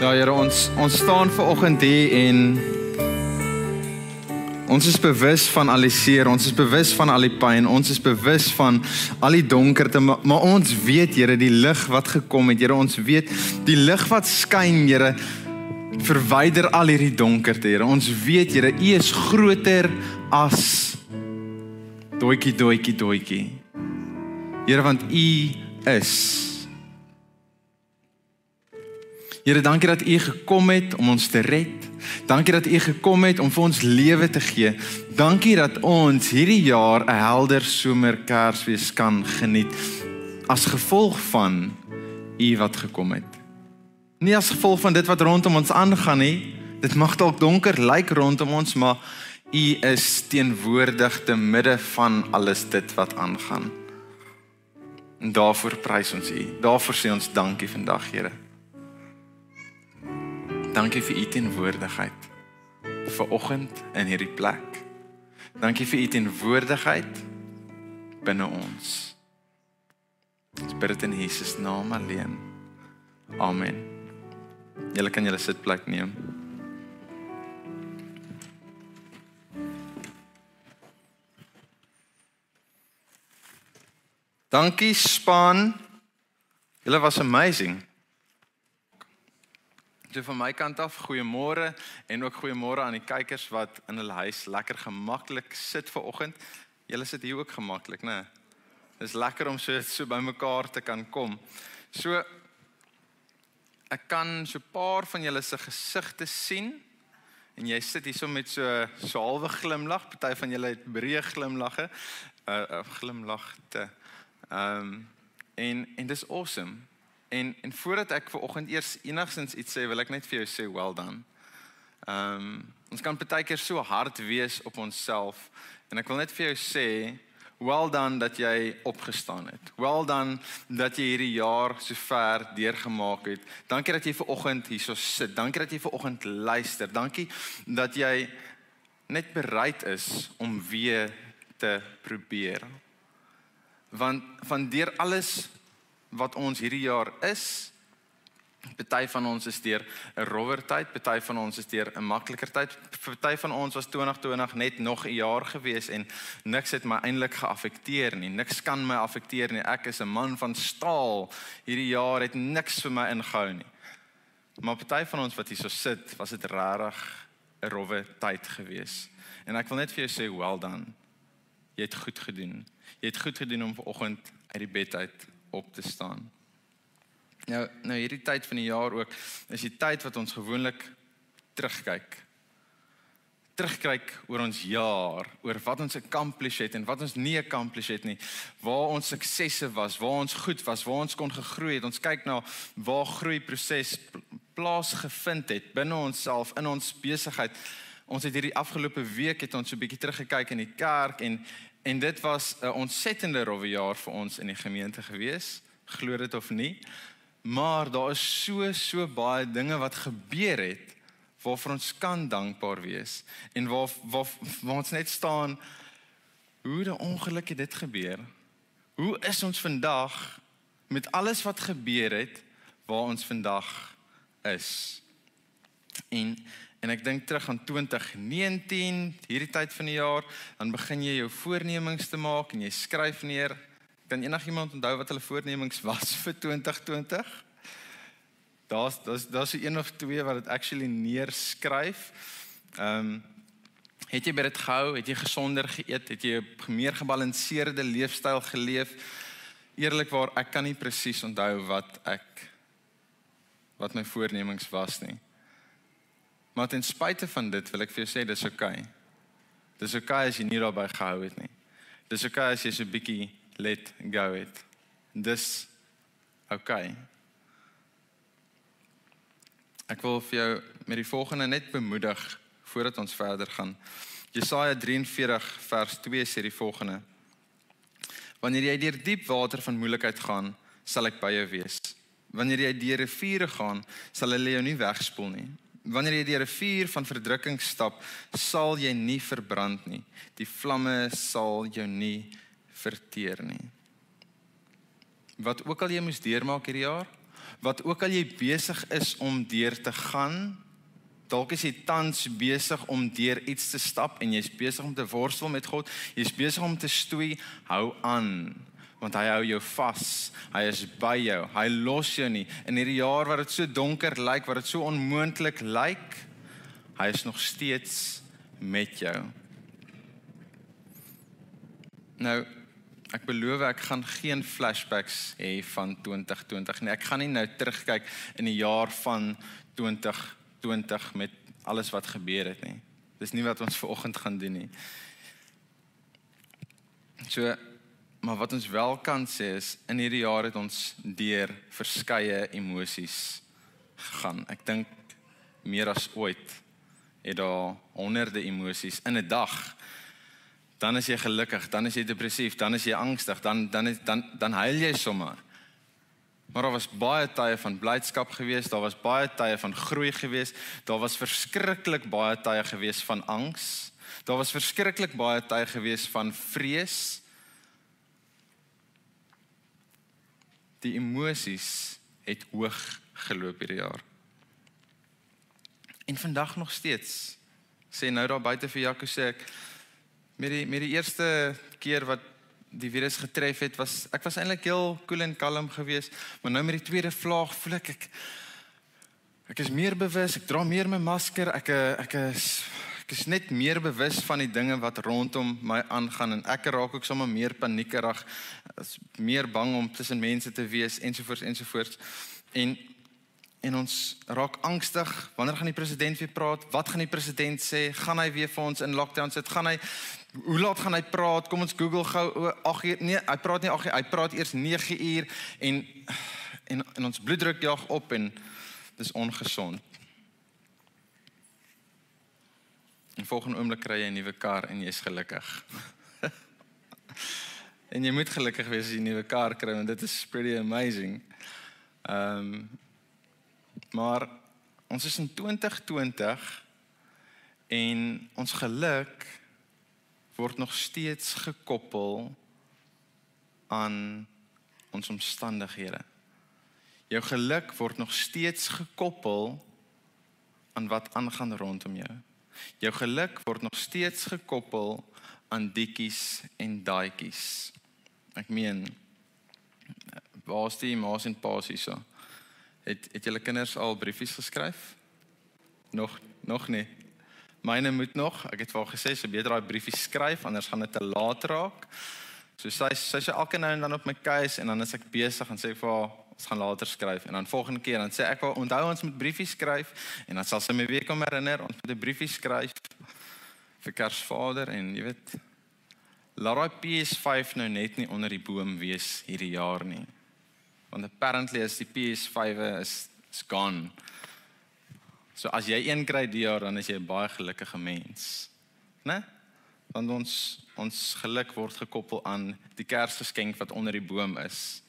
Ja Here, ons ons staan ver oggend hier en ons is bewus van al die seer, ons is bewus van al die pyn, ons is bewus van al die donkerte, maar, maar ons weet Here, die lig wat gekom het, Here, ons weet die lig wat skyn, Here, verwyder al hierdie donkerte, Here. Ons weet Here, U is groter as doetjie doetjie doetjie. Here, want U is Here, dankie dat U gekom het om ons te red. Dankie dat U gekom het om vir ons lewe te gee. Dankie dat ons hierdie jaar 'n helder somer Kersfees kan geniet as gevolg van U wat gekom het. Nie as gevolg van dit wat rondom ons aangaan nie. Dit mag dalk donker lyk rondom ons, maar U is teenwoordig te midde van alles dit wat aangaan. En daarvoor prys ons U. Daarvoor sê ons dankie vandag, Here. Dankie vir u teenwoordigheid vir oggend in hierdie plek. Dankie vir u teenwoordigheid binne ons. Ons bid dit in Jesus naam alleen. Amen. Julle kan julle sitplek neem. Dankie span. Julle was amazing. So van my kant af, goeiemôre en ook goeiemôre aan die kykers wat in hulle huis lekker gemaklik sit ver oggend. Julle sit hier ook gemaklik, né? Dis lekker om so so bymekaar te kan kom. So ek kan so 'n paar van julle se gesigte sien en jy sit hier so met so so halwe glimlag, party van julle het breë glimlagge, uh, uh, glimlagte. Ehm um, en en dis awesome. En en voordat ek ver oggend eers enigsins iets sê, wil ek net vir jou sê well done. Ehm um, ons kan baie keer so hard wees op onsself en ek wil net vir jou sê well done dat jy opgestaan het. Well done dat jy hierdie jaar so ver deurgemaak het. Dankie dat jy ver oggend hierso sit. Dankie dat jy ver oggend luister. Dankie dat jy net bereid is om weer te probeer. Want van deur alles wat ons hierdie jaar is. Party van ons is deur 'n rower tyd, party van ons is deur 'n makliker tyd. Party van ons was 2020 net nog 'n jaar gewees en niks het my eintlik geaffekteer nie. Niks kan my affekteer nie. Ek is 'n man van staal. Hierdie jaar het niks vir my ingehou nie. Maar party van ons wat hier so sit, was dit regtig 'n rowwe tyd gewees. En ek wil net vir jou sê, well done. Jy het goed gedoen. Jy het goed gedoen om vanoggend uit die bed uit op te staan. Nou nou hierdie tyd van die jaar ook is die tyd wat ons gewoonlik terugkyk. Terugkyk oor ons jaar, oor wat ons accomplish het en wat ons nie accomplish het nie. Waar ons suksesse was, waar ons goed was, waar ons kon gegroei het. Ons kyk na waar groei proses plaasgevind het binne onsself in ons besigheid. Ons het hierdie afgelope week het ons so 'n bietjie teruggekyk in die kerk en En dit was 'n ontsettende rowwe jaar vir ons in die gemeente gewees, glo dit of nie. Maar daar is so so baie dinge wat gebeur het waarvoor ons kan dankbaar wees en waar waar, waar ons net staan hoe 'n ongeluk het dit gebeur. Hoe is ons vandag met alles wat gebeur het waar ons vandag is? En En ek dink terug aan 2019, hierdie tyd van die jaar, dan begin jy jou voornemings te maak en jy skryf neer. Kan enigiemand onthou wat hulle voornemings was vir 2020? Daar's daar's daar's een of twee wat dit actually neerskryf. Ehm um, het jy by dit gehou? Het jy gesonder geëet? Het jy 'n meer gebalanseerde leefstyl geleef? Eerlikwaar, ek kan nie presies onthou wat ek wat my voornemings was nie. Maar ten spyte van dit wil ek vir jou sê dis oukei. Okay. Dis oukei okay as jy nie daarby gehou het nie. Dis oukei okay as jy so 'n bietjie let go het. Dis oukei. Okay. Ek wil vir jou met die volgende net bemoedig voordat ons verder gaan. Jesaja 43 vers 2 sê die volgende: Wanneer jy deur diep water van moeilikheid gaan, sal ek by jou wees. Wanneer jy deur riviere gaan, sal hulle jou nie wegspoel nie. Wanneer jy deur 'n vuur van verdrukking stap, sal jy nie verbrand nie. Die vlamme sal jou nie verteer nie. Wat ook al jy moes deurmaak hierdie jaar, wat ook al jy besig is om deur te gaan, dalk is jy tans besig om deur iets te stap en jy's besig om te worstel met God, jy's besig om te stoei, hou aan want hy hou jou vas. Hy is by jou. Hy los jou nie. In hierdie jaar wat dit so donker lyk, wat dit so onmoontlik lyk, hy is nog steeds met jou. Nou ek beloof ek gaan geen flashbacks hê van 2020 nie. Ek gaan nie nou terugkyk in die jaar van 2020 met alles wat gebeur het nie. Dis nie wat ons vanoggend gaan doen nie. So maar wat ons wel kan sê is in hierdie jaar het ons deur verskeie emosies gegaan. Ek dink meer as ooit het daar honderde emosies in 'n dag dan is jy gelukkig, dan is jy depressief, dan is jy angstig, dan dan is, dan dan huil jy sommer. Maar daar was baie tye van blydskap geweest, daar was baie tye van groei geweest, daar was verskriklik baie tye geweest van angs. Daar was verskriklik baie tye geweest van vrees. Die emosies het hoog geloop hierdie jaar. En vandag nog steeds. Sê nou daar buite vir Jaco sê ek met die met die eerste keer wat die virus getref het was ek was eintlik heel koel en kalm geweest maar nou met die tweede vlaag voel ek ek ek is meer bewus ek dra meer my masker ek ek is ek is net meer bewus van die dinge wat rondom my aangaan en ek raak ook sommer meer paniekerig is meer bang om tussen mense te wees ensovoorts ensovoorts. En en ons raak angstig wanneer gaan die president weer praat? Wat gaan die president sê? Gaan hy weer vir ons in lockdown sit? Gaan hy hoe laat gaan hy praat? Kom ons google gou 8 uur nee hy praat nie 8 uur hy praat eers 9 uur en en en ons bloeddruk jaag op en dis ongesond en volgende oomblik kry jy 'n nuwe kar en jy's gelukkig en jy moet gelukkig wees as jy 'n nuwe kar kry want dit is pretty amazing ehm um, Maar ons is in 2020 en ons geluk word nog steeds gekoppel aan ons omstandighede. Jou geluk word nog steeds gekoppel aan wat aangaan rondom jou. Jou geluk word nog steeds gekoppel aan dikkies en daaitjies. Ek meen waar's die ma's en pa's hierso? Het het julle kinders al briefies geskryf? Nog nog nie. Myne moet nog. Ek het vir haar gesê sy beter daai briefie skryf anders gaan dit te laat raak. So sy sy sê elke nou en dan op my case en dan is ek besig en sê vir haar ons gaan later skryf en dan volgende keer dan sê ek wel onthou ons moet briefie skryf en dan sal sy my weer kom herinner ons moet 'n briefie skryf vir Kersvader en jy weet laat daai PS5 nou net nie onder die boom wees hierdie jaar nie want apparently is die PS5 is is gone. So as jy een kry die jaar dan is jy 'n baie gelukkige mens. Né? Want ons ons geluk word gekoppel aan die Kersgeskenk wat onder die boom is.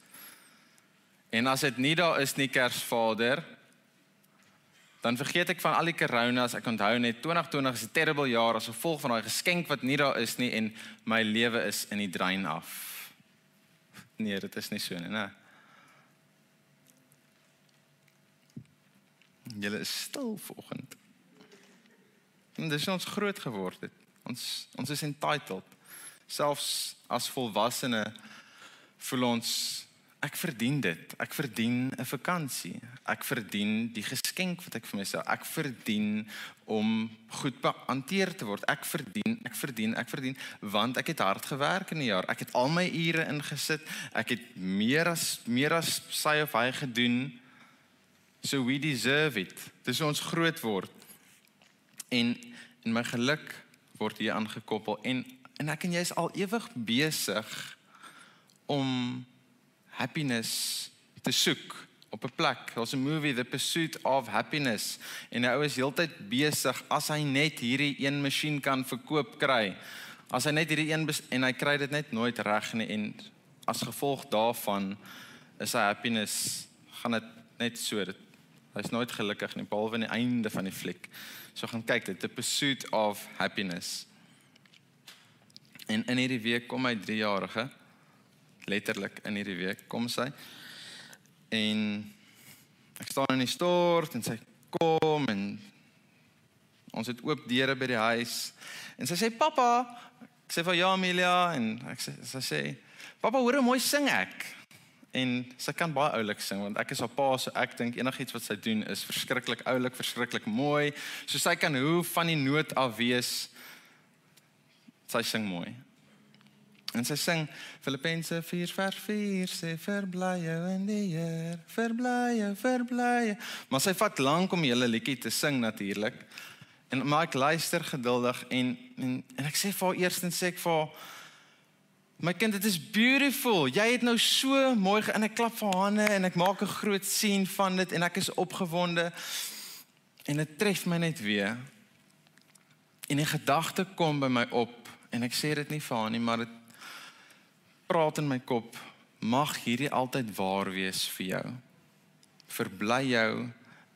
En as dit nie daar is nie Kersvader dan vergeet ek van al die coronas. Ek onthou net 2020 is 'n terrible jaar as gevolg van daai geskenk wat nie daar is nie en my lewe is in die drein af. Nee, dit is nie so nie, né? Julle is stil vanoggend. En dis ons groot geword het. Ons ons is entitled. Selfs as volwassene voel ons ek verdien dit. Ek verdien 'n vakansie. Ek verdien die geskenk wat ek vir myself. Ek verdien om goed behanteer te word. Ek verdien, ek verdien, ek verdien want ek het hard gewerk in die jaar. Ek het al my ure ingesit. Ek het meer as meer as sy of hy gedoen So we deserve it. Dis ons groot word. En en my geluk word hier aangekoppel en en ek en jy is al ewig besig om happiness te soek op 'n plek. Daar's 'n movie The Pursuit of Happiness en 'n ou is heeltyd besig as hy net hierdie een masjien kan verkoop kry. As hy net hierdie een en hy kry dit net nooit reg nie en as gevolg daarvan is sy happiness gaan dit net so dit Hy's nooit gelukkig nie behalwe aan die einde van die fliek. So gaan kyk dit, The Pursuit of Happiness. En in hierdie week kom my 3-jarige letterlik in hierdie week kom sy. En ek staan in die stort en sy kom en ons het oop deure by die huis. En sy sê pappa. Ek sê vir ja Amelia. En ek sê sy sê pappa hoor hoe mooi sing ek. En sy kan baie oulik sing want ek is haar pa so ek dink enigiets wat sy doen is verskriklik oulik verskriklik mooi. So sy kan hoe van die noot af wees sy sing mooi En sy sing Filippense 4 vers 4 sê verbly jou in die Here, verbly jou, verbly jou. Maar sy vat lank om die hele liedjie te sing natuurlik. En maar ek luister geduldig en en, en ek sê vir haar eerstens sê ek vir haar My kind, dit is beautiful. Jy het nou so mooi en ek klap vir hande en ek maak 'n groot sien van dit en ek is opgewonde. En dit tref my net weer. En 'n gedagte kom by my op en ek sê dit nie vir haar nie, maar dit praat in my kop, mag hierdie altyd waar wees vir jou. Verbly jou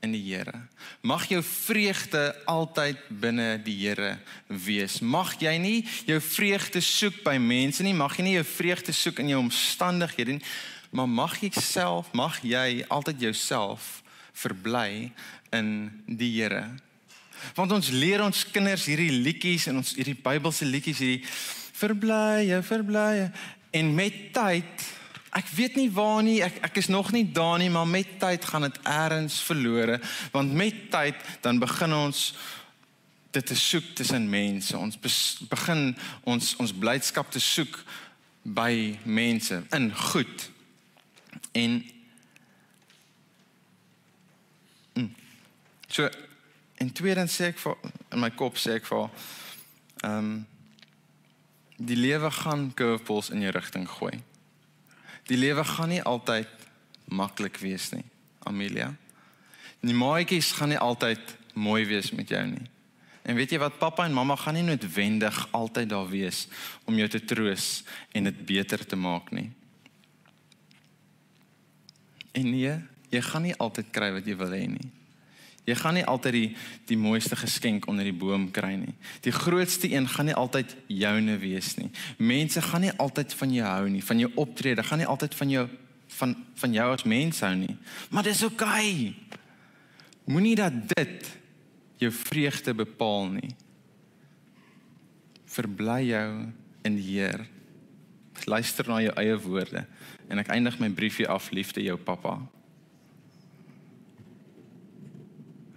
in die Here. Mag jou vreugde altyd binne die Here wees. Mag jy nie jou vreugde soek by mense nie, mag jy nie jou vreugde soek in jou omstandighede nie, maar mag jy self, mag jy altyd jouself verbly in die Here. Want ons leer ons kinders hierdie liedjies en ons hierdie Bybelse liedjies hierdie verbly, verbly En met tyd, ek weet nie waar nie, ek ek is nog nie daar nie, maar met tyd gaan dit eers verlore, want met tyd dan begin ons dit te soek tussen mense. Ons begin ons ons blydskap te soek by mense in goed. En mm, so en tweedens sê ek vir in my kop sê ek vir ehm um, Die lewe gaan curveballs in jou rigting gooi. Die lewe gaan nie altyd maklik wees nie, Amelia. Die maatjies gaan nie altyd mooi wees met jou nie. En weet jy wat pappa en mamma gaan nie noodwendig altyd daar wees om jou te troos en dit beter te maak nie. En nee, jy gaan nie altyd kry wat jy wil hê nie. Jy gaan nie altyd die die mooiste geskenk onder die boom kry nie. Die grootste een gaan nie altyd joune wees nie. Mense gaan nie altyd van jou hou nie, van jou optrede, gaan nie altyd van jou van van jou as mens hou nie. Maar dis oukei. Okay. Moenie dat dit jou vreugde bepaal nie. Verbly jou in die Here. Luister na jou eie woorde en ek eindig my briefie af liefde jou pappa.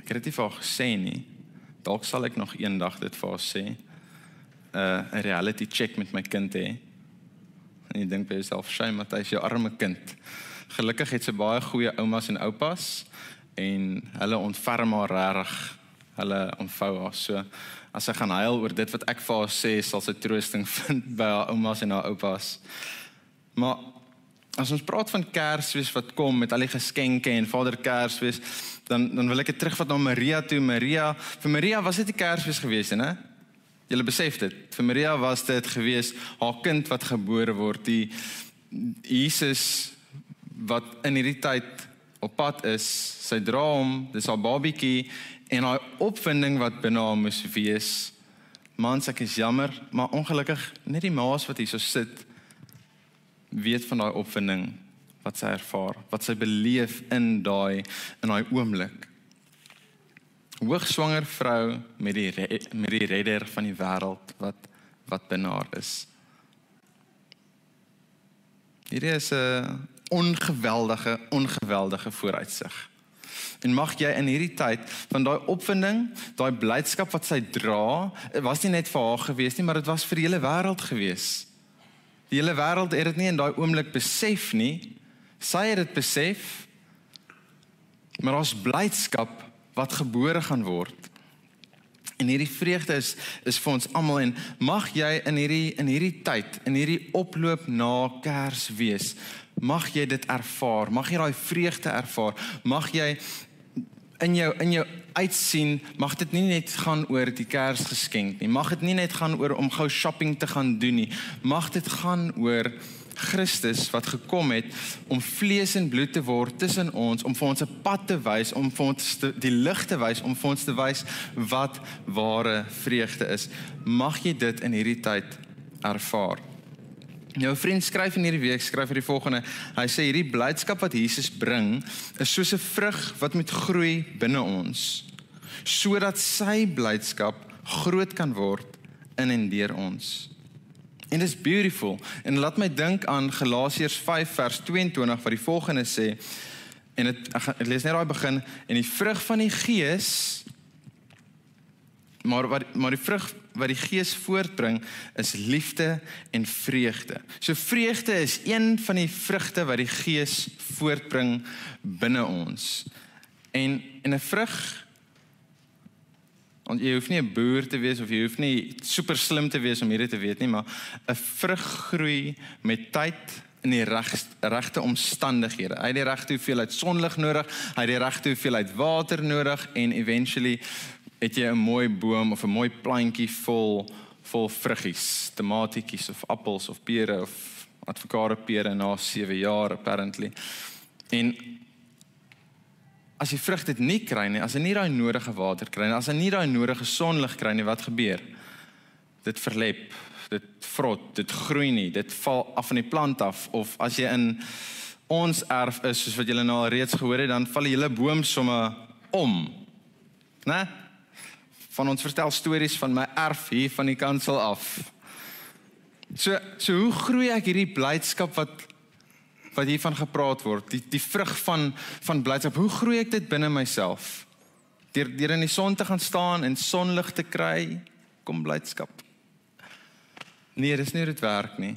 Ek het dit vir haar gesê nie. Dalk sal ek nog eendag dit vir haar sê. 'n uh, 'n reality check met my kind hê. En ek dink by jouself, "Shay, Matthys, jou arme kind." Gelukkig het sy baie goeie oumas en oupas en hulle ontferm haar regtig. Hulle ontvou haar so as sy gaan huil oor dit wat ek vir haar sê, sal sy troosting vind by haar oumas en haar oupas. Maar as ons praat van Kersfees wat kom met al die geskenke en Vader Kersfees, dan dan wil ek dit terugvat na Maria toe. Maria, vir Maria was dit 'n Kersfees gewees, hè? Julle besef dit. Vir Maria was dit gewees haar kind wat gebore word, die Jesus wat in hierdie tyd op pad is. Sy dra hom, dis haar babietjie en haar opwinding wat binne haar moes wees. Mans, ek is jammer, maar ongelukkig net die maas wat hier so sit weet van daai opwinding wat sy ervaar, wat sy beleef in daai in daai oomblik. Hoogswanger vrou met die met die redder van die wêreld wat wat binne haar is. Hierdie is 'n ongeweldige ongeweldige vooruitsig. En mag jy in hierdie tyd van daai opwinding, daai blydskap wat sy dra, was nie net vir haar gewees nie, maar dit was vir die hele wêreld gewees. Die hele wêreld het dit nie in daai oomblik besef nie. Sy het dit besef. Maar ons blydskap wat gebore gaan word. En hierdie vreugde is is vir ons almal en mag jy in hierdie in hierdie tyd, in hierdie oploop na Kersfees, mag jy dit ervaar. Mag jy daai vreugde ervaar. Mag jy in jou in jou uitsien mag dit nie net gaan oor die Kersgeskenk nie. Mag dit nie net gaan oor om gou shopping te gaan doen nie. Mag dit gaan oor Christus wat gekom het om vlees en bloed te word tussen ons om vir ons 'n pad te wys om vir ons te, die lig te wys om vir ons te wys wat ware vreugde is mag jy dit in hierdie tyd ervaar Nou vriend skryf in hierdie week skryf hy die volgende. Hy sê hierdie blydskap wat Jesus bring is soos 'n vrug wat moet groei binne ons sodat sy blydskap groot kan word in en deur ons. En dis beautiful. En laat my dink aan Galasiërs 5 vers 22 wat die volgende sê en dit ek, ek lees net daai begin en die vrug van die gees maar wat maar die vrug wat die gees voortbring is liefde en vreugde. So vreugde is een van die vrugte wat die gees voortbring binne ons. En en 'n vrug Want jy hoef nie 'n boer te wees of jy hoef nie super slim te wees om hierdie te weet nie, maar 'n vrug groei met tyd in die regte omstandighede. Hy het die regte hoeveelheid sonlig nodig, hy het die regte hoeveelheid water nodig en eventually het jy 'n mooi boom of 'n mooi plantjie vol vol vruggies, tomatietjies of appels of pere of avokado pere na 7 jaar apparently. En as jy vrug dit nie kry nie, as hy nie daai nodige water kry nie, as hy nie daai nodige sonlig kry nie, wat gebeur? Dit verlep, dit vrot, dit groei nie, dit val af van die plant af of as jy in ons erf is soos wat julle nou al reeds gehoor het, dan val die hele boom somme om. Né? Van ons vertel stories van my erf hier van die kansel af. So so hoe groei ek hierdie blydskap wat wat hiervan gepraat word, die die vrug van van blydskap. Hoe groei ek dit binne myself? Deur deur in die son te gaan staan en sonlig te kry, kom blydskap. Nee, dis nie dit werk nie.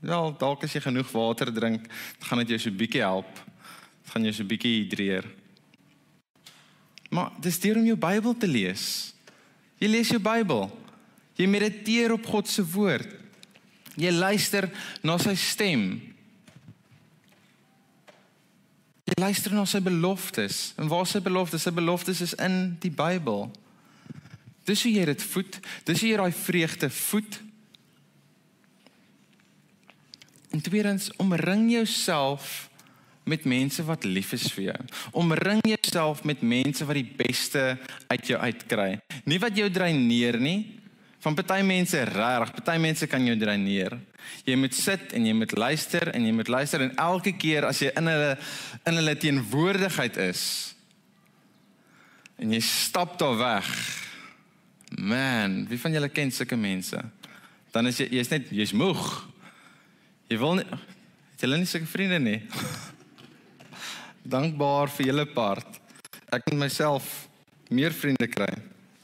Wel, dalk as jy genoeg water drink, gaan dit jou so bietjie help. Dit gaan jou so bietjie hidreer. Maar dis deur om jou Bybel te lees. Jy lees jou Bybel. Jy mediteer op God se woord. Jy luister na sy stem. Jy luister na sy beloftes. En waar sy beloftes? Sy beloftes is in die Bybel. Dis hoe jy dit voed. Dis hoe jy daai vreugde voed. En tweedens, omring jouself met mense wat lief is vir jou. Omring jouself met mense wat die beste uit jou uitkry. Nie wat jou dreineer nie, Van party mense reg, party mense kan jou dreineer. Jy moet sit en jy moet luister en jy moet luister en elke keer as jy in hulle in hulle teenwoordigheid is en jy stap daar weg. Man, wie van julle ken sulke mense? Dan is jy jy's net jy's moeg. Jy wil nie het julle nie sulke vriende nie. Dankbaar vir julle part. Ek moet myself meer vriende kry.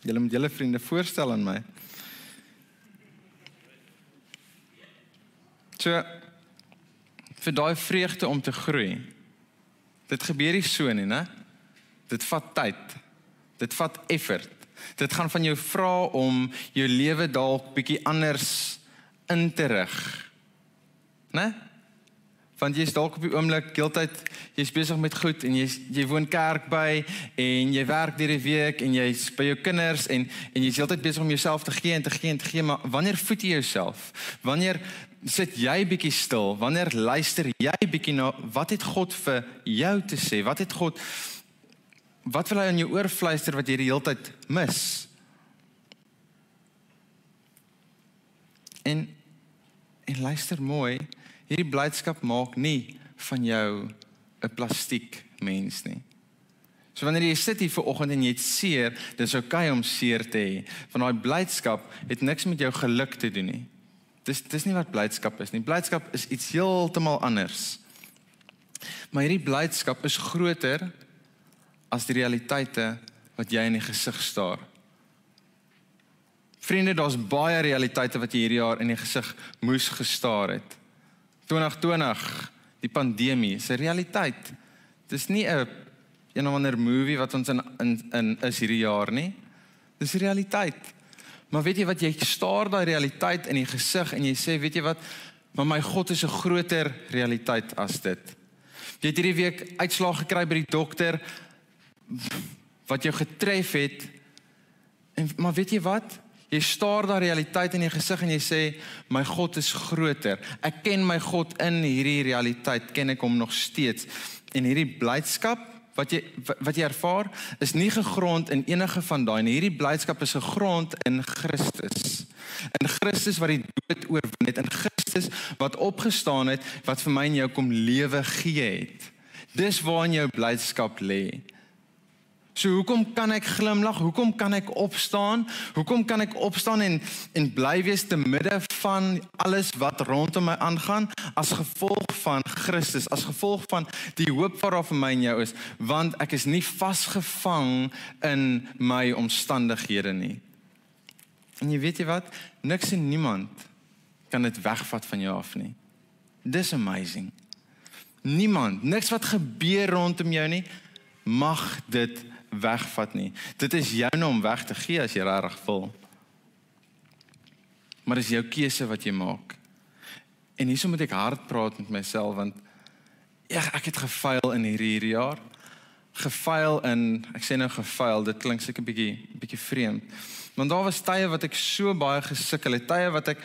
Julle moet julle vriende voorstel aan my. So vir daai vreugde om te groei. Dit gebeur nie so nie, né? Dit vat tyd. Dit vat effort. Dit gaan van jou vra om jou lewe dalk bietjie anders in te rig. Né? Want jy's dalk op die oomblik heeltyd jy's besig met goed en jy's jy woon kerk by en jy werk deur die week en jy's by jou kinders en en jy's heeltyd besig om jouself te gee en te gee en te gee maar wanneer voed jy jouself? Wanneer sit jy bietjie stil? Wanneer luister jy bietjie na wat het God vir jou te sê? Wat het God wat wil hy in jou oor fluister wat jy die hele tyd mis? En en luister mooi, hierdie blydskap maak nie van jou 'n plastiek mens nie. So wanneer jy sit hier ver oggend en jy het seer, dis oukei okay om seer te hê. Van daai blydskap het niks met jou geluk te doen nie. Dis dis nie wat blydskap is nie. Blydskap is iets heeltemal anders. Maar hierdie blydskap is groter as die realiteite wat jy in die gesig staar. Vriende, daar's baie realiteite wat jy hierdie jaar in die gesig moes gestaar het. 2020, die pandemie, is 'n realiteit. Dis nie 'n een of ander movie wat ons in in, in is hierdie jaar nie. Dis realiteit. Maar weet jy wat jy staar daai realiteit in die gesig en jy sê weet jy wat maar my God is 'n groter realiteit as dit. Jy het hierdie week uitslaag gekry by die dokter wat jou getref het. En maar weet jy wat? Jy staar daai realiteit in die gesig en jy sê my God is groter. Ek ken my God in hierdie realiteit, ken ek hom nog steeds. En hierdie blydskap wat jy wat jy ervaar is nie gegrond in enige van daai nie. Hierdie blydskap is gegrond in Christus. In Christus wat die dood oorwin het, in Christus wat opgestaan het, wat vir my en jou kom lewe gee het. Dis waar in jou blydskap lê. So hoekom kan ek glimlag? Hoekom kan ek opstaan? Hoekom kan ek opstaan en en bly wees te midde van alles wat rondom my aangaan as gevolg van Christus, as gevolg van die hoop wat daar vir my en jou is, want ek is nie vasgevang in my omstandighede nie. En jy weet jy wat? Niks en niemand kan dit wegvat van jou af nie. Dis amazing. Niemand, niks wat gebeur rondom jou nie mag dit wegvat nie. Dit is joune om weg te gee as jy reg wil. Maar dis jou keuse wat jy maak. En hierso moet ek hard praat met myself want ja, ek het gefaal in hierdie jaar. Gefaal in, ek sê nou gefaal, dit klink seker 'n bietjie bietjie vreemd. Want daar was tye wat ek so baie gesukkel het, tye wat ek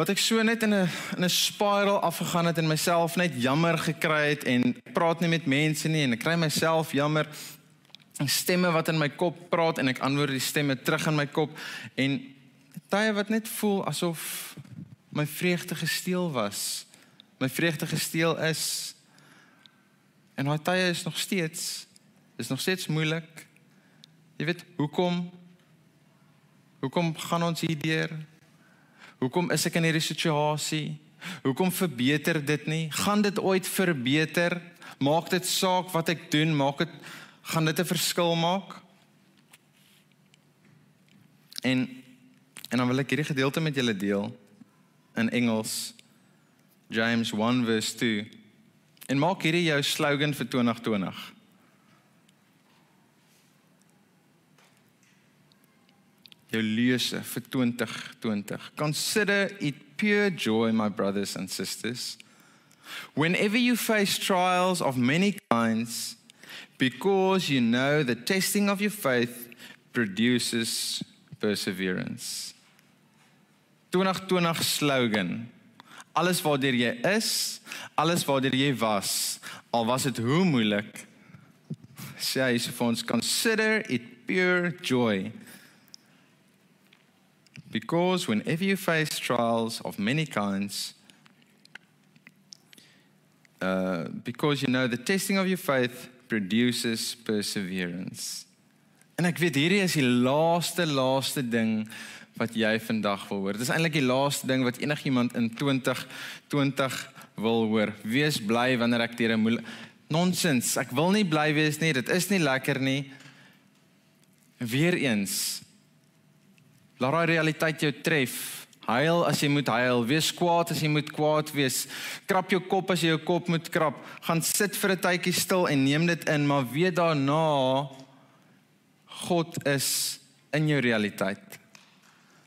wat ek so net in 'n in 'n spiral afgegaan het en myself net jammer gekry het en praat nie met mense nie en ek kry myself jammer. En stemme wat in my kop praat en ek antwoord die stemme terug in my kop en tye wat net voel asof my vreugde gesteel was. My vreugde gesteel is. En daai tye is nog steeds is nog steeds moeilik. Jy weet hoekom? Hoekom gaan ons hier deur Hoekom is ek in hierdie situasie? Hoekom verbeter dit nie? Gaan dit ooit verbeter? Maak dit saak wat ek doen? Maak dit gaan dit 'n verskil maak? En en dan wil ek hierdie gedeelte met julle deel in Engels James 1 verse 2. En maak hierdie jou slogan vir 2020. Jou lese vir 2020. Consider it pure joy my brothers and sisters whenever you face trials of many kinds because you know the testing of your faith produces perseverance. 2020 slogan. Alles waartoe jy is, alles waartoe jy was, al was dit hoe moeilik. Sê hy sê vir ons consider it pure joy Because whenever you face trials of many kinds, uh, because you know the testing of your faith produces perseverance. En ek weet hierdie is die laaste laaste ding wat jy vandag wil hoor. Dit is eintlik die laaste ding wat enigiemand in 2020 wil hoor. Wees bly wanneer ek deur 'n nonsens. Ek wil nie bly wees nie. Dit is nie lekker nie. Weereens Laat daai realiteit jou tref. Huil as jy moet huil, wees kwaad as jy moet kwaad wees. Krap jou kop as jy jou kop moet krap. Gaan sit vir 'n tydjie stil en neem dit in, maar weet daarna God is in jou realiteit.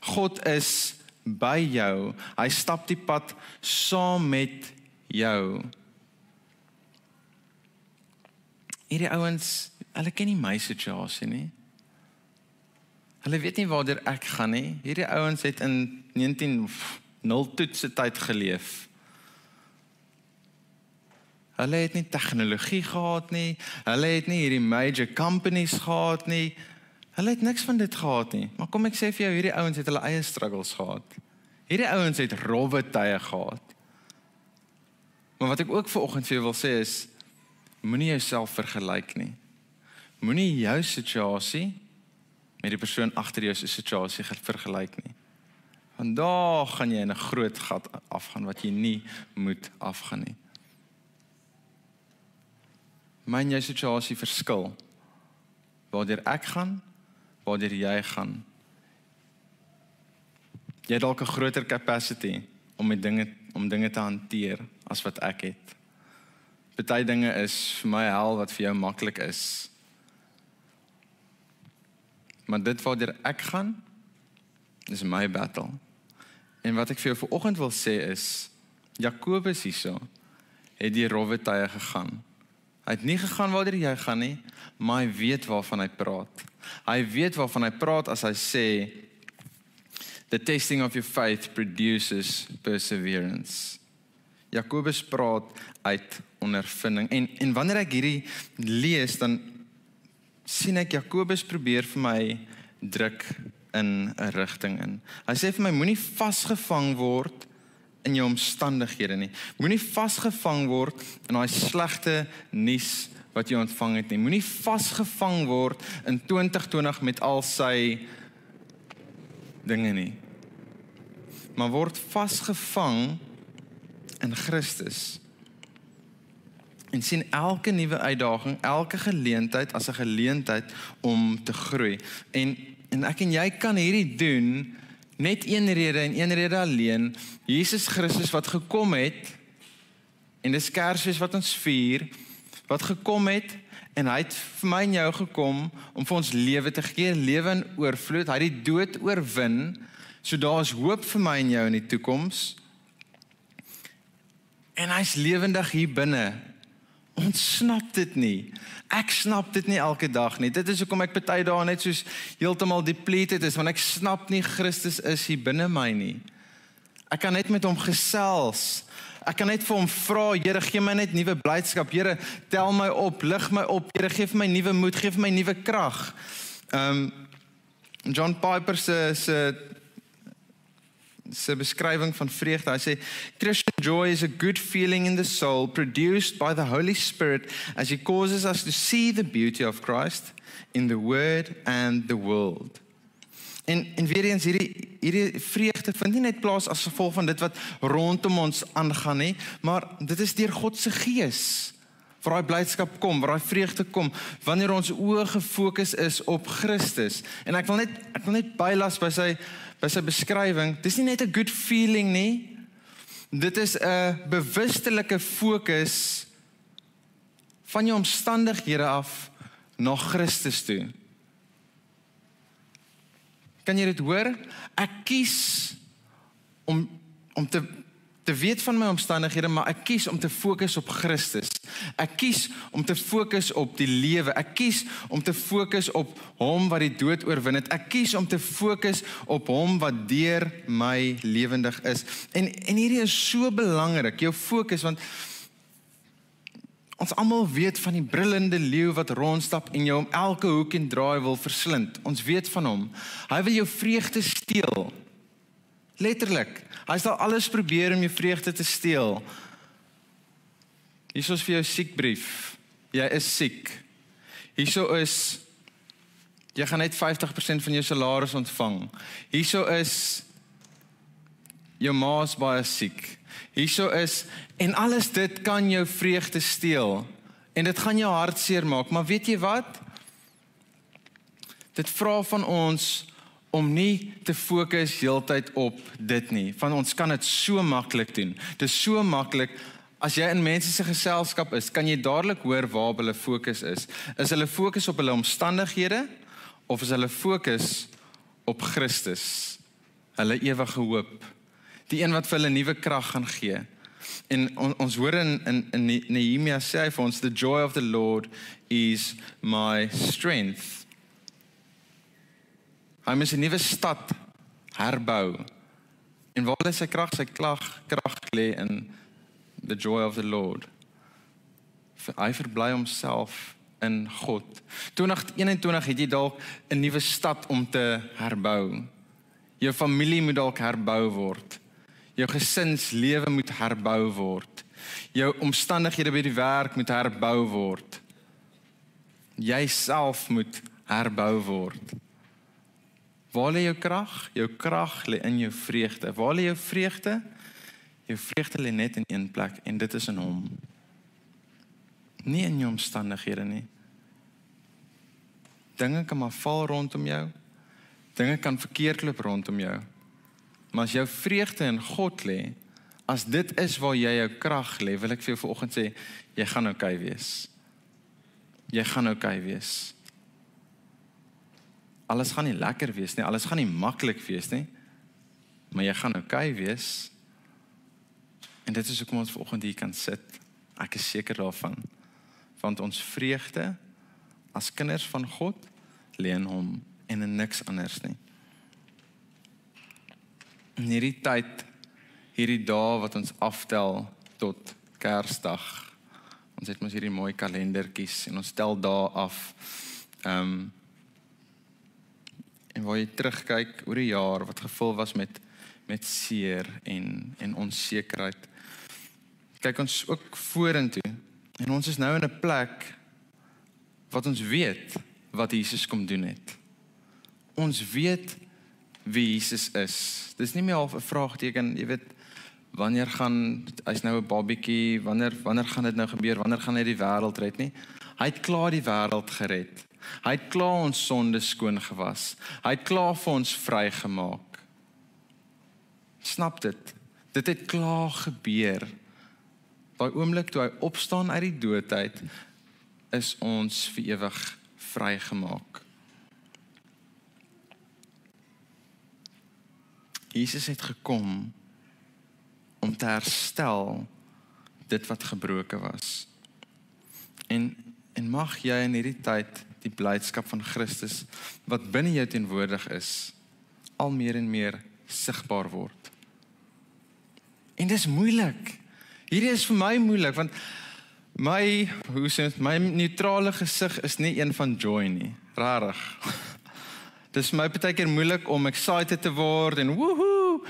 God is by jou. Hy stap die pad saam met jou. Hierdie ouens, hulle ken nie my situasie nie. Hulle weet nie waartoe ek gaan nie. Hierdie ouens het in 1900 toetse tyd geleef. Hulle het nie tegnologie gehad nie. Hulle het nie hierdie major companies gehad nie. Hulle het niks van dit gehad nie. Maar kom ek sê vir jou, hierdie ouens het hulle eie struggles gehad. Hierdie ouens het rowwe tye gehad. Maar wat ek ook vanoggend vir jou wil sê is moenie jouself vergelyk nie. Moenie jou situasie met die persoon agter jou se situasie vergelyk nie. Want daar gaan jy in 'n groot gat afgaan wat jy nie moet afgaan nie. Myn jou situasie verskil. Waartoe ek gaan, waartoe jy gaan. Jy het dalk 'n groter capacity om met dinge om dinge te hanteer as wat ek het. Party dinge is vir my hel wat vir jou maklik is Maar dit waartoe ek gaan is my battle. En wat ek vir jou vanoggend wil sê is Jakobus hierso het die rowwe tye gegaan. Hy het nie gegaan waartoe jy gaan nie, maar hy weet waarvan hy praat. Hy weet waarvan hy praat as hy sê the testing of your faith produces perseverance. Jakobus praat uit ondervinding. En en wanneer ek hierdie lees dan sien ek Jakobus probeer vir my druk in 'n rigting in. Hy sê vir my moenie vasgevang word in jou omstandighede nie. Moenie vasgevang word in daai slegte nuus wat jy ontvang het nie. Moenie vasgevang word in 2020 met al sy dinge nie. Maar word vasgevang in Christus. En sien elke nuwe uitdaging, elke geleentheid as 'n geleentheid om te groei. En en ek en jy kan hierdie doen net een rede en een rede alleen. Jesus Christus wat gekom het en dis Kersfees wat ons vier, wat gekom het en hy het vir my en jou gekom om vir ons lewe te gee, lewe in oorvloed. Hy het die dood oorwin. So daar's hoop vir my en jou in die toekoms. En hy's lewendig hier binne. Ons snap dit nie. Ek snap dit nie elke dag nie. Dit is hoekom ek baie dae net soos heeltemal depleted is want ek snap nie Christus is hier binne my nie. Ek kan net met hom gesels. Ek kan net vir hom vra, Here, gee my net nuwe blydskap. Here, tel my op, lig my op. Here, gee vir my nuwe moed, gee vir my nuwe krag. Um John Piper se se se beskrywing van vreugde. Hy sê Christian joy is a good feeling in the soul produced by the Holy Spirit as he causes us to see the beauty of Christ in the word and the world. En en weer eens hierdie hierdie vreugde vind nie net plaas as gevolg van dit wat rondom ons aangaan nie, maar dit is deur God se gees waar daai blydskap kom, waar daai vreugde kom wanneer ons oë gefokus is op Christus. En ek wil net ek wil net bylas by sy by sy beskrywing. Dis nie net 'n good feeling nie. Dit is 'n bewustelike fokus van jou omstandighede af na Christus toe. Kan jy dit hoor? Ek kies om om te te weet van my omstandighede, maar ek kies om te fokus op Christus. Ek kies om te fokus op die lewe. Ek kies om te fokus op hom wat die dood oorwin het. Ek kies om te fokus op hom wat deur my lewendig is. En en hierdie is so belangrik, jou fokus want ons almal weet van die brullende leeu wat rondstap en jou om elke hoek en draai wil verslind. Ons weet van hom. Hy wil jou vreugde steel. Letterlik. Hy sal alles probeer om jou vreugde te steel. Hier is vir jou siekbrief. Jy is siek. Hierso is jy gaan net 50% van jou salaris ontvang. Hierso is jou ma's baie siek. Hierso is en alles dit kan jou vreugde steel en dit gaan jou hart seermaak, maar weet jy wat? Dit vra van ons om nie te fokus heeltyd op dit nie. Van ons kan dit so maklik doen. Dit is so maklik as jy in mense se geselskap is, kan jy dadelik hoor waar hulle fokus is. Is hulle fokus op hulle omstandighede of is hulle fokus op Christus? Hulle ewige hoop. Die een wat vir hulle nuwe krag gaan gee. En on, ons hoor in in, in Nehemia sê hy vir ons the joy of the Lord is my strength. Hy moet 'n nuwe stad herbou. En waar lê sy krag? Sy krag krag lê in the joy of the Lord. Hy verbly homself in God. 2021 het jy dalk 'n nuwe stad om te herbou. Jou familie moet dalk herbou word. Jou gesinslewe moet herbou word. Jou omstandighede by die werk moet herbou word. Jy self moet herbou word. Waar lê jou krag? Jou krag lê in jou vreugde. Waar lê jou vreugde? Jou vreugde lê net in een plek en dit is in Hom. Nie in jou omstandighede nie. Dinge kan maar val rondom jou. Dinge kan verkeerd loop rondom jou. Maar as jou vreugde in God lê, as dit is waar jy jou krag lê, wil ek vir jou vanoggend sê, jy gaan oukei okay wees. Jy gaan oukei okay wees alles gaan nie lekker wees nie, alles gaan nie maklik wees nie. Maar jy gaan oukei okay wees. En dit is hoekom ons vanoggend hier kan sit. Ek is seker daarvan. Want ons vreugde as kinders van God lê in hom en in niks anders nie. In hierdie tyd, hierdie dae wat ons aftel tot Kersdag, Ons het mos hierdie mooi kalendertjies en ons tel dae af. Ehm um, en waar jy terugkyk oor die jaar wat gevul was met met seer en en onsekerheid. Kyk ons ook vorentoe en ons is nou in 'n plek wat ons weet wat Jesus kom doen het. Ons weet wie Jesus is. Dis nie meer half 'n vraagteken, jy weet, wanneer gaan hy's nou 'n babietjie, wanneer wanneer gaan dit nou gebeur? Wanneer gaan hy die wêreld red nie? Hy het klaar die wêreld gered. Hy het klaar ons sondes skoon gewas. Hy het klaar vir ons vrygemaak. Snap dit? Dit het klaar gebeur. Daai oomblik toe hy opstaan uit die dood uit, is ons vir ewig vrygemaak. Jesus het gekom om te herstel dit wat gebroken was. En en mag jy in hierdie tyd die blydskap van Christus wat binne jou teenwoordig is al meer en meer sigbaar word. En dis moeilik. Hierdie is vir my moeilik want my hoe sê dit my neutrale gesig is nie een van joy nie. Rarig. Dis my baie keer moeilik om excited te word en woohoo.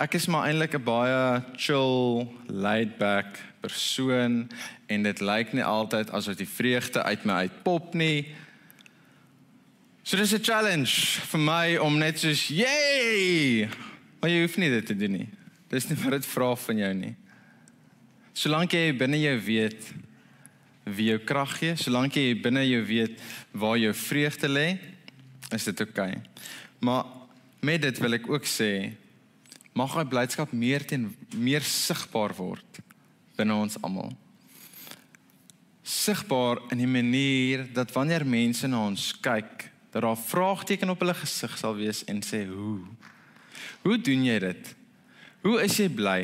Ek is maar eintlik 'n baie chill, laid back persoon en dit lyk nie altyd asof die vreugde uit my uitpop nie. So dis 'n challenge vir my om net soos, "Yay!" Maar jy hoef nie dit te doen nie. Dis nie wat dit vra van jou nie. Solank jy binne jou weet wie jou krag gee, solank jy binne jou weet waar jou vreugde lê, is dit oukei. Okay. Maar met dit wil ek ook sê mag hy blydskap meer teen meer sigbaar word binne ons almal. Sigbaar in die manier dat wanneer mense na ons kyk, dat daar vraagteken op hulle gesig sal wees en sê hoe. Hoe doen jy dit? Hoe is jy bly?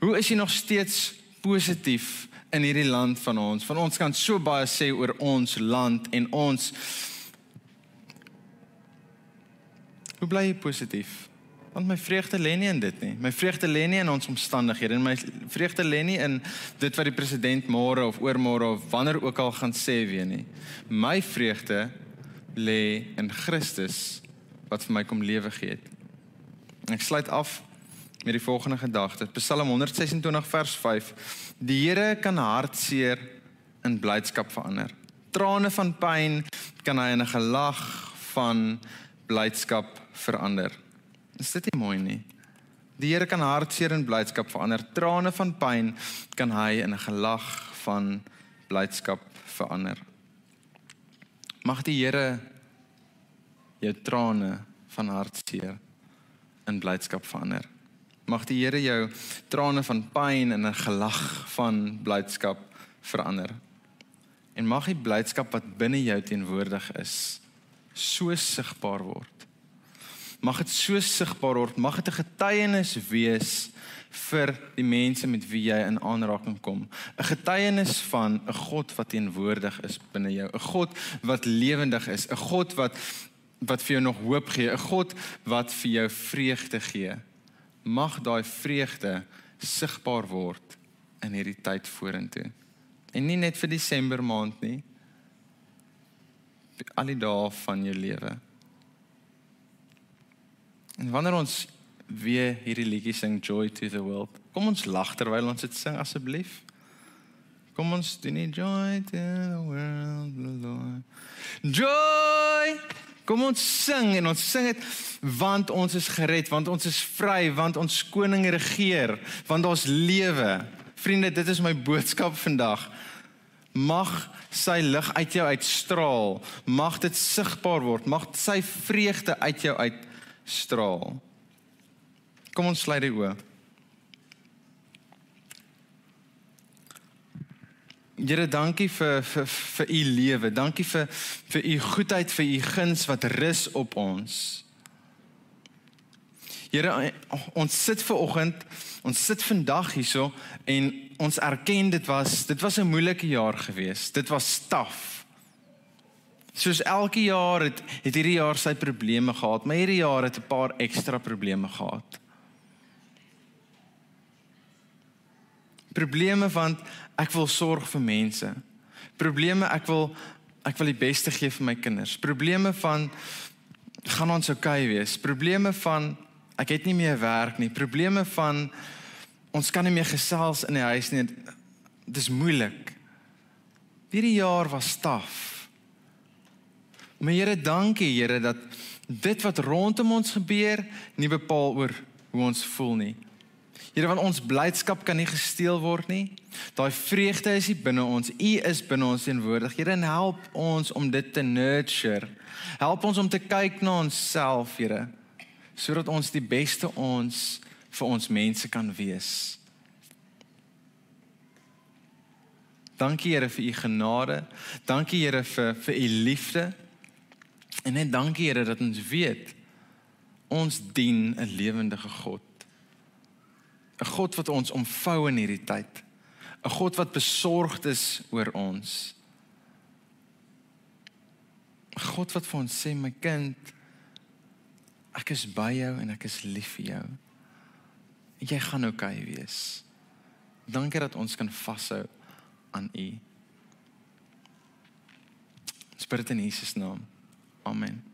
Hoe is jy nog steeds positief in hierdie land van ons? Van ons kan so baie sê oor ons land en ons Hoe bly jy positief? Want my vreugde lê nie in dit nie. My vreugde lê nie in ons omstandighede en my vreugde lê nie in dit wat die president môre of oormôre of wanneer ook al gaan sê weer nie. My vreugde lê in Christus wat vir my kom lewe gee het. Ek sluit af met die volgende gedagte. Psalm 126 vers 5. Die Here kan hartseer in blydskap verander. Trane van pyn kan hy in 'n gelag van blydskap verander. Is dit nie mooi nie? Die Here kan hartseer in blydskap verander. Trane van pyn kan hy in 'n gelag van blydskap verander. Mag die Here jou trane van hartseer in blydskap verander. Mag die Here jou trane van pyn in 'n gelag van blydskap verander. En mag die blydskap wat binne jou teenwoordig is, so sigbaar word mag dit so sigbaar word, mag dit 'n getuienis wees vir die mense met wie jy in aanraking kom. 'n Getuienis van 'n God wat teenwoordig is binne jou, 'n God wat lewendig is, 'n God wat wat vir jou nog hoop gee, 'n God wat vir jou vreugde gee. Mag daai vreugde sigbaar word in hierdie tyd vorentoe. En nie net vir Desember maand nie. Al die dae van jou lewe. En wanneer ons weer hierdie liedjie sing Joy to the World, kom ons lag terwyl ons dit sing asseblief. Kom ons doen die Joy to the World, the Lord. Joy! Kom ons sing en ons sing dit want ons is gered, want ons is vry, want ons koning regeer, want ons lewe. Vriende, dit is my boodskap vandag. Mag sy lig uit jou uitstraal. Mag dit sigbaar word. Mag sy vreugde uit jou uit straal. Kom ons sluit die oë. Here, dankie vir vir vir u lewe. Dankie vir vir u goedheid, vir u guns wat rus op ons. Here, ons sit ver oggend, ons sit vandag hierso en ons erken dit was dit was 'n moeilike jaar geweest. Dit was taaf. Soos elke jaar het het hierdie jaar sy probleme gehad, maar hierdie jaar het 'n paar ekstra probleme gehad. Probleme want ek wil sorg vir mense. Probleme ek wil ek wil die beste gee vir my kinders. Probleme van gaan ons oukei okay wees. Probleme van ek het nie meer werk nie. Probleme van ons kan nie meer gesels in die huis nie. Dis moeilik. Hierdie jaar was taaf. Maar Here, dankie Here dat dit wat rondom ons gebeur nie bepaal oor hoe ons voel nie. Here, want ons blydskap kan nie gesteel word nie. Daai vreugde is hier binne ons. U is binne ons teenwoordig. Here, en help ons om dit te nurture. Help ons om te kyk na onsself, Here, sodat ons die beste ons vir ons mense kan wees. Dankie Here vir u genade. Dankie Here vir vir u liefde. En net dankie Here dat ons weet ons dien 'n lewendige God. 'n God wat ons omvou in hierdie tyd. 'n God wat besorgd is oor ons. 'n God wat vir ons sê my kind, ek is by jou en ek is lief vir jou. Jy gaan oukei okay wees. Dankie dat ons kan vashou aan U. Spirit in Jesus naam. Amen.